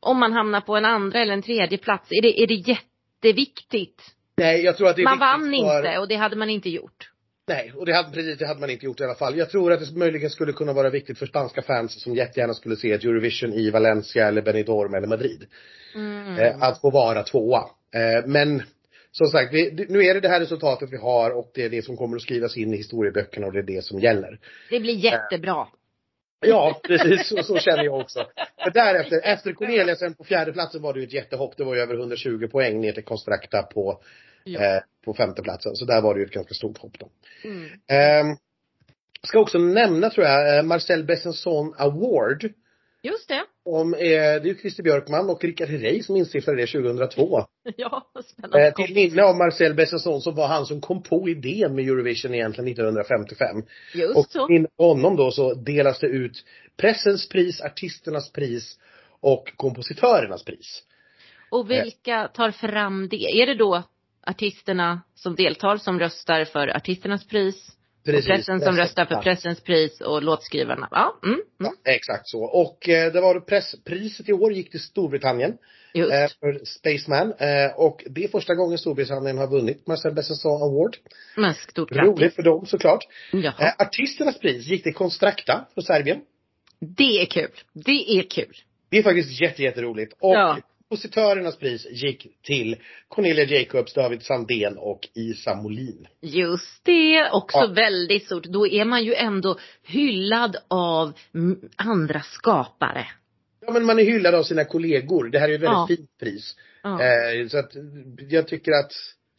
Om man hamnar på en andra eller en tredje plats, är det, är det jätteviktigt? nej, jag tror att det är Man vann för, inte och det hade man inte gjort. Nej, och det hade, precis, det hade man inte gjort i alla fall. Jag tror att det möjligen skulle kunna vara viktigt för spanska fans som jättegärna skulle se ett Eurovision i Valencia eller Benidorm eller Madrid. Mm. Eh, att få vara tvåa. Eh, men som sagt, vi, nu är det det här resultatet vi har och det är det som kommer att skrivas in i historieböckerna och det är det som gäller. Det blir jättebra. Ja, precis så, så känner jag också. För därefter, efter Cornelia sen på fjärde platsen var det ju ett jättehopp. Det var ju över 120 poäng ner till Constracta på, Ja. eh, på femte platsen. Så där var det ju ett ganska stort hopp då. Mm. Eh, ska också nämna tror jag, eh, Marcel Besançon Award. Just det. Om, eh, det är ju Christer Björkman och Rickard Herrey som instiftade det 2002. Ja, spännande. Eh, till minne av Marcel Besançon som var han som kom på idén med Eurovision egentligen 1955. Just och så. till honom då så delas det ut pressens pris, artisternas pris och kompositörernas pris. Och vilka tar fram det? Är det då artisterna som deltar som röstar för artisternas pris? Precis. Och pressen som röstar för pressens pris och låtskrivarna? Ja, mm, mm. Ja, exakt så. Och eh, det var presspriset i år gick till Storbritannien. just. Eh, för Spaceman. Eh, och det är första gången Storbritannien har vunnit Marcel Besançon Award. Men stort grattis. Roligt för dem såklart. Jaha. Eh, artisternas pris gick till Constracta för Serbien. Det är kul. Det är kul. Det är faktiskt jätte, jätteroligt. Och Ja. Kompositörernas pris gick till Cornelia Jacobs, David Sandén och Isa Molin. Just det, också Ja. väldigt stort. Då är man ju ändå hyllad av andra skapare. Ja men man är hyllad av sina kollegor. Det här är ju ett väldigt Ja. fint pris. Ja. Eh, så att jag tycker att,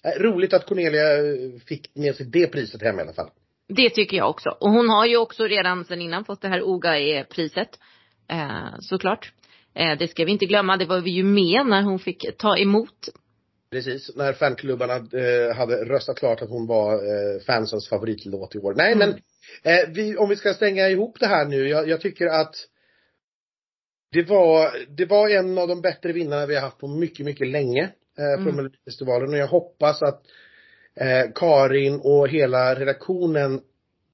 eh, roligt att Cornelia eh, fick med sig det priset hem i alla fall. Det tycker jag också. Och hon har ju också redan sedan innan fått det här OGAE-priset. Eh, såklart. Eh, det ska vi inte glömma, det var vi ju med när hon fick ta emot. Precis, när fanklubbarna eh, hade röstat klart att hon var eh, fansens favoritlåt i år. Nej Mm. men, eh, vi, om vi ska stänga ihop det här nu, jag, jag tycker att det var, det var en av de bättre vinnarna vi har haft på mycket, mycket länge eh, från Mm. Melodifestivalen och jag hoppas att eh, Karin och hela redaktionen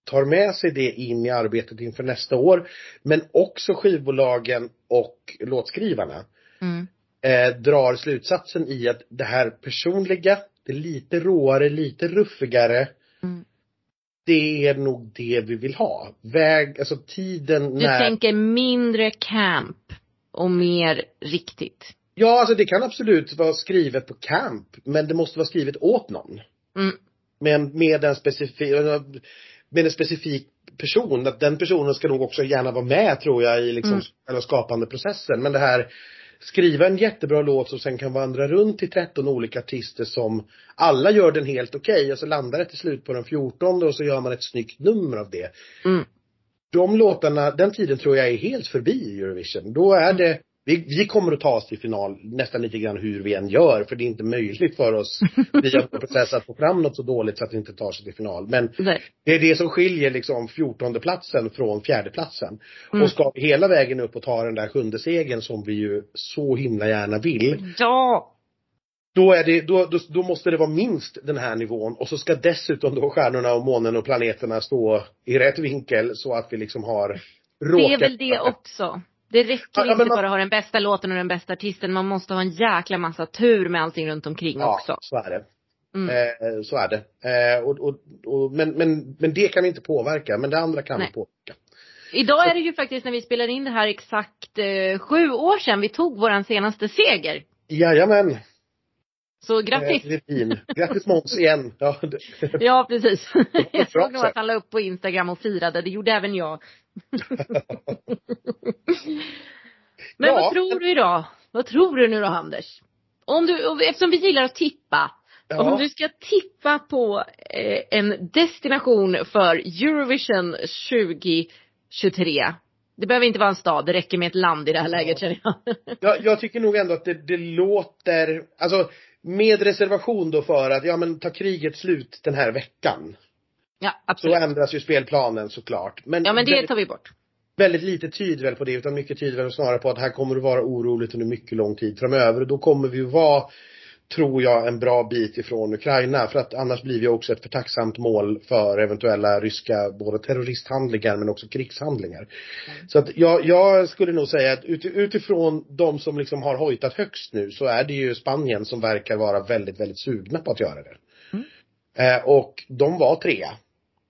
tar med sig det in i arbetet inför nästa år. Men också skivbolagen och låtskrivarna Mm. eh, drar slutsatsen i att det här personliga, det lite råare, lite ruffigare, Mm. det är nog det vi vill ha. Väg, alltså tiden Du när... tänker mindre camp och mer riktigt. Ja, alltså det kan absolut vara skrivet på camp, men det måste vara skrivet åt någon. Mm. Men med en specifik, med en specifik person, att den personen ska nog också gärna vara med tror jag i liksom Mm. själva skapande processen. Men det här, skriva en jättebra låt som sen kan vandra runt till 13 olika artister som alla gör den helt okej och så landar det till slut på den 14 och så gör man ett snyggt nummer av det. Mm. De låtarna, den tiden tror jag är helt förbi i Eurovision. Då är det vi, vi kommer att ta oss till final nästan lite grann hur vi än gör, för det är inte möjligt för oss via vår process att få fram något så dåligt så att det inte tar sig till final. Men Nej. det är det som skiljer liksom 14 platsen från fjärde platsen. Mm. Och ska vi hela vägen upp och ta den där sjunde segern som vi ju så himla gärna vill. Ja. Då är det, då, då, då måste det vara minst den här nivån och så ska dessutom då stjärnorna och månen och planeterna stå i rätt vinkel så att vi liksom har Det är väl det också. Det räcker Ja, inte man- bara att ha den bästa låten och den bästa artisten. Man måste ha en jäkla massa tur med allting runt omkring Ja, också. så är det. Mm. Eh, så är det. Eh, och, och, och, men, men, men det kan vi inte påverka, men det andra kan Nej. vi påverka. Idag är det ju faktiskt när vi spelar in det här exakt eh, sju år sedan vi tog våran senaste seger. Jajamän. Så grattis! Eh, det är fin. Grattis Måns igen. Ja, det, Ja, precis. Jag såg nog att han la upp på Instagram och firade. Det gjorde även jag. Men Ja, vad tror du idag? Vad tror du nu då, Anders? Om du, eftersom vi gillar att tippa. Ja. Om du ska tippa på eh, en destination för Eurovision 2023. Det behöver inte vara en stad, det räcker med ett land i det här läget känner jag. jag, jag tycker nog ändå att det, det låter, alltså med reservation då för att, ja men tar kriget slut den här veckan. Ja, Så absolut. ändras ju spelplanen såklart. Men, Ja, men det väldigt, tar vi bort. väldigt lite tyder väl på det, utan mycket tyder väl snarare på att här kommer det vara oroligt under mycket lång tid framöver. Och då kommer vi vara, tror jag, en bra bit ifrån Ukraina. För att annars blir vi också ett för tacksamt mål för eventuella ryska, både terroristhandlingar men också krigshandlingar. Så att jag, jag skulle nog säga att ut, utifrån de som liksom har hojtat högst nu så är det ju Spanien som verkar vara väldigt, väldigt sugna på att göra det. Mm. Eh, och de var trea.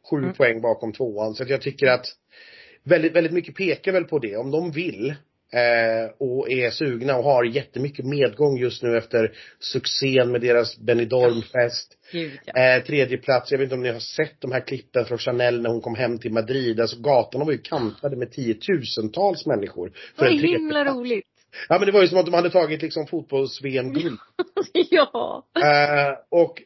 Sju Mm. poäng bakom tvåan. Så att jag tycker att väldigt, väldigt mycket pekar väl på det. Om de vill eh, och är sugna och har jättemycket medgång just nu efter succén med deras Benidorm-fest. Gud, ja. Eh, tredje plats, jag vet inte om ni har sett de här klippen från Chanel när hon kom hem till Madrid. Alltså gatorna var ju kantade med tiotusentals människor. För Vad en tredje himla roligt. Ja men det var ju som att de hade tagit liksom fotbolls-VM-guld. ja. Eh, och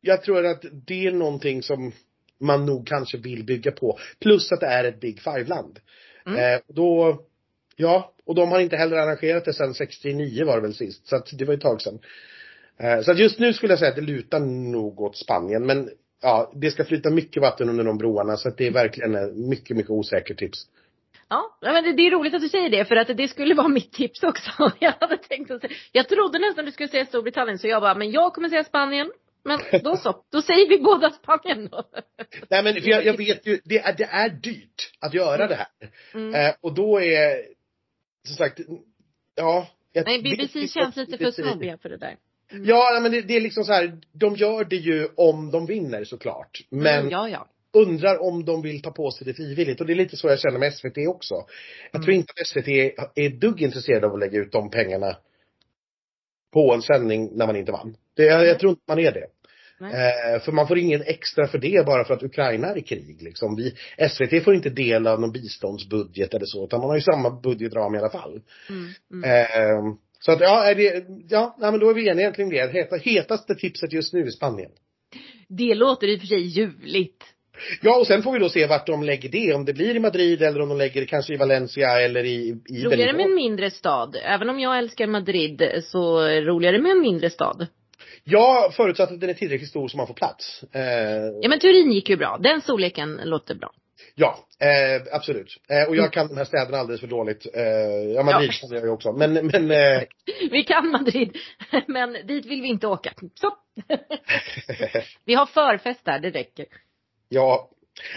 jag tror att det är någonting som man nog kanske vill bygga på. Plus att det är ett Big Five-land. Mm. Eh, då, Ja, och de har inte heller arrangerat det sedan 69 var det väl sist, så att det var ett tag sedan. Eh, så att just nu skulle jag säga att det lutar nog åt Spanien, men ja, det ska flyta mycket vatten under de broarna så att det är verkligen mycket, mycket osäkert tips. Ja, men det, det är roligt att du säger det för att det skulle vara mitt tips också. Jag hade tänkt att säga, jag trodde nästan du skulle säga Storbritannien så jag bara, men jag kommer säga Spanien. Men då så, då säger vi båda Spanien då. Nej men för jag, jag vet ju, det är, det är dyrt att göra det här. Mm. Eh, och då är, som sagt, ja. Nej, BBC känns lite för snobbiga för det där. Ja, nej, men det, det är liksom så här, de gör det ju om de vinner såklart. Men Mm, ja, ja. undrar om de vill ta på sig det frivilligt. Och det är lite så jag känner med SVT också. Jag Mm. tror inte att SVT är ett dugg intresserade av att lägga ut de pengarna på en sändning när man inte vann. Det, jag, jag tror inte man är det. Eh, för man får ingen extra för det bara för att Ukraina är i krig. Liksom. Vi, SVT får inte del av någon biståndsbudget eller så, utan man har ju samma budgetram i alla fall. Mm, mm. Eh, så att ja, är det, ja, nej, men då är vi eniga kring det. Heta, hetaste tipset just nu är Spanien. Det låter i och för sig ljuvligt. Ja, och sen får vi då se vart de lägger det. Om det blir i Madrid eller om de lägger det kanske i Valencia eller i, i Roligare med en mindre stad. Även om jag älskar Madrid så roligare med en mindre stad. Ja, förutsatt att den är tillräckligt stor så man får plats. Eh, Ja men Turin gick ju bra. Den storleken låter bra. ja, eh, absolut. Eh, och jag kan de här städerna alldeles för dåligt. Eh, ja, Madrid Ja. kan jag ju också. Men, men eh, Vi kan Madrid, men dit vill vi inte åka. Så. Vi har förfest där, det räcker. ja.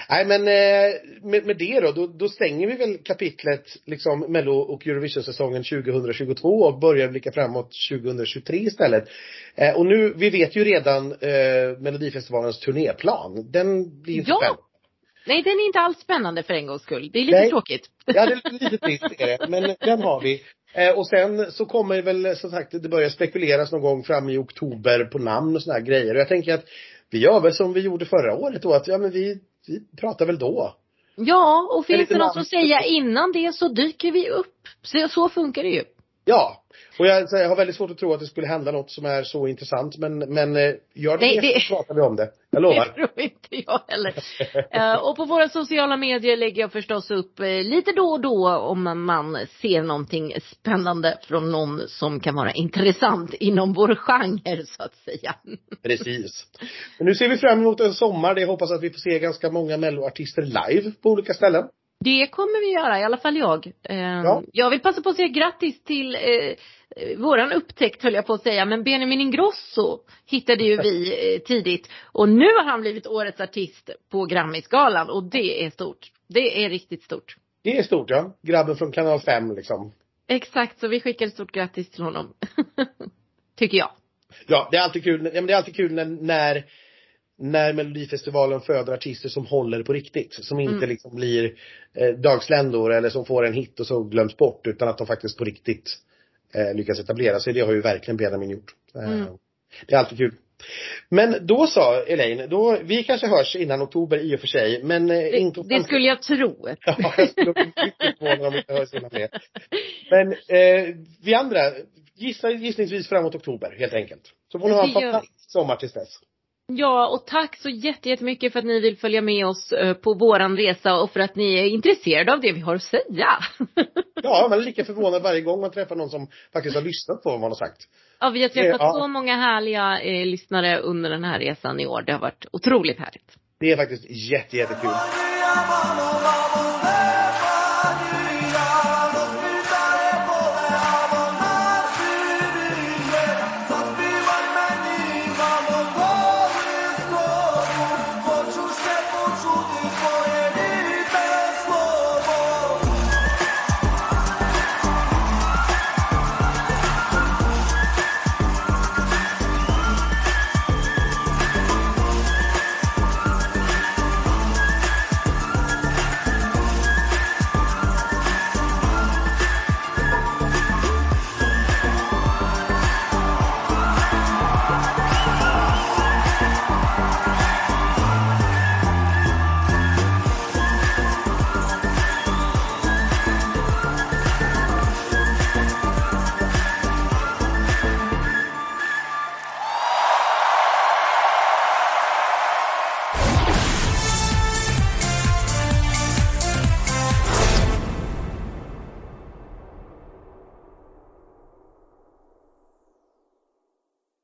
Nej men eh, med, med det då, då, då stänger vi väl kapitlet liksom Mello och Eurovision-säsongen 2022 och börjar blicka framåt 2023 istället. Eh, och nu, vi vet ju redan eh, Melodifestivalens turnéplan. Den blir inte Ja. spännande. Nej, den är inte alls spännande för en gångs skull. Det är lite Nej. tråkigt. Ja, det är lite trist är det, men den har vi. Eh, och sen så kommer väl som sagt, det börjar spekuleras någon gång fram i oktober på namn och såna här grejer. Och jag tänker att vi gör väl som vi gjorde förra året då, att ja men vi, vi pratar väl då. Ja, och finns det något att säga innan det så dyker vi upp. Så, så funkar det ju. Ja. Och jag, jag har väldigt svårt att tro att det skulle hända något som är så intressant, men, men eh, gör det, Nej, det det- så pratar vi om det. Jag Det lovar. tror inte jag heller. Eh, och på våra sociala medier lägger jag förstås upp eh, lite då och då om man ser någonting spännande från någon som kan vara intressant inom vår genre så att säga. Precis. Men nu ser vi fram emot en sommar där jag hoppas att vi får se ganska många melloartister live på olika ställen. Det kommer vi göra, i alla fall jag. Eh, Ja. Jag vill passa på att säga grattis till eh, våran upptäckt höll jag på att säga, men Benjamin Ingrosso hittade ju vi eh, tidigt. Och nu har han blivit årets artist på Grammisgalan och det är stort. Det är riktigt stort. Det är stort ja. Grabben från kanal 5 liksom. Exakt, så vi skickar ett stort grattis till honom. Tycker jag. Ja, det är alltid kul, ja, men det är alltid kul när, när, när Melodifestivalen föder artister som håller på riktigt. Som inte Mm. liksom blir eh, dagsländor eller som får en hit och så glöms bort. Utan att de faktiskt på riktigt eh, lyckas etablera sig. Det har ju verkligen Benjamin gjort. Eh, Mm. Det är alltid kul. Men då sa Elaine, då, vi kanske hörs innan oktober i och för sig. Men eh, Det, inte det skulle jag tro. Ja, jag skulle bli förvånad om vi inte hörs innan det. Men eh, vi andra, gissa, gissningsvis framåt oktober helt enkelt. Så får ni ha en fantastisk sommar tills dess. Ja, och tack så jätte- jättemycket för att ni vill följa med oss eh, på våran resa och för att ni är intresserade av det vi har att säga. Ja, man är lika förvånad varje gång man träffar någon som faktiskt har lyssnat på vad man har sagt. Ja, vi har träffat Ja. så många härliga eh, lyssnare under den här resan i år. Det har varit otroligt härligt. Det är faktiskt jätte, jättekul.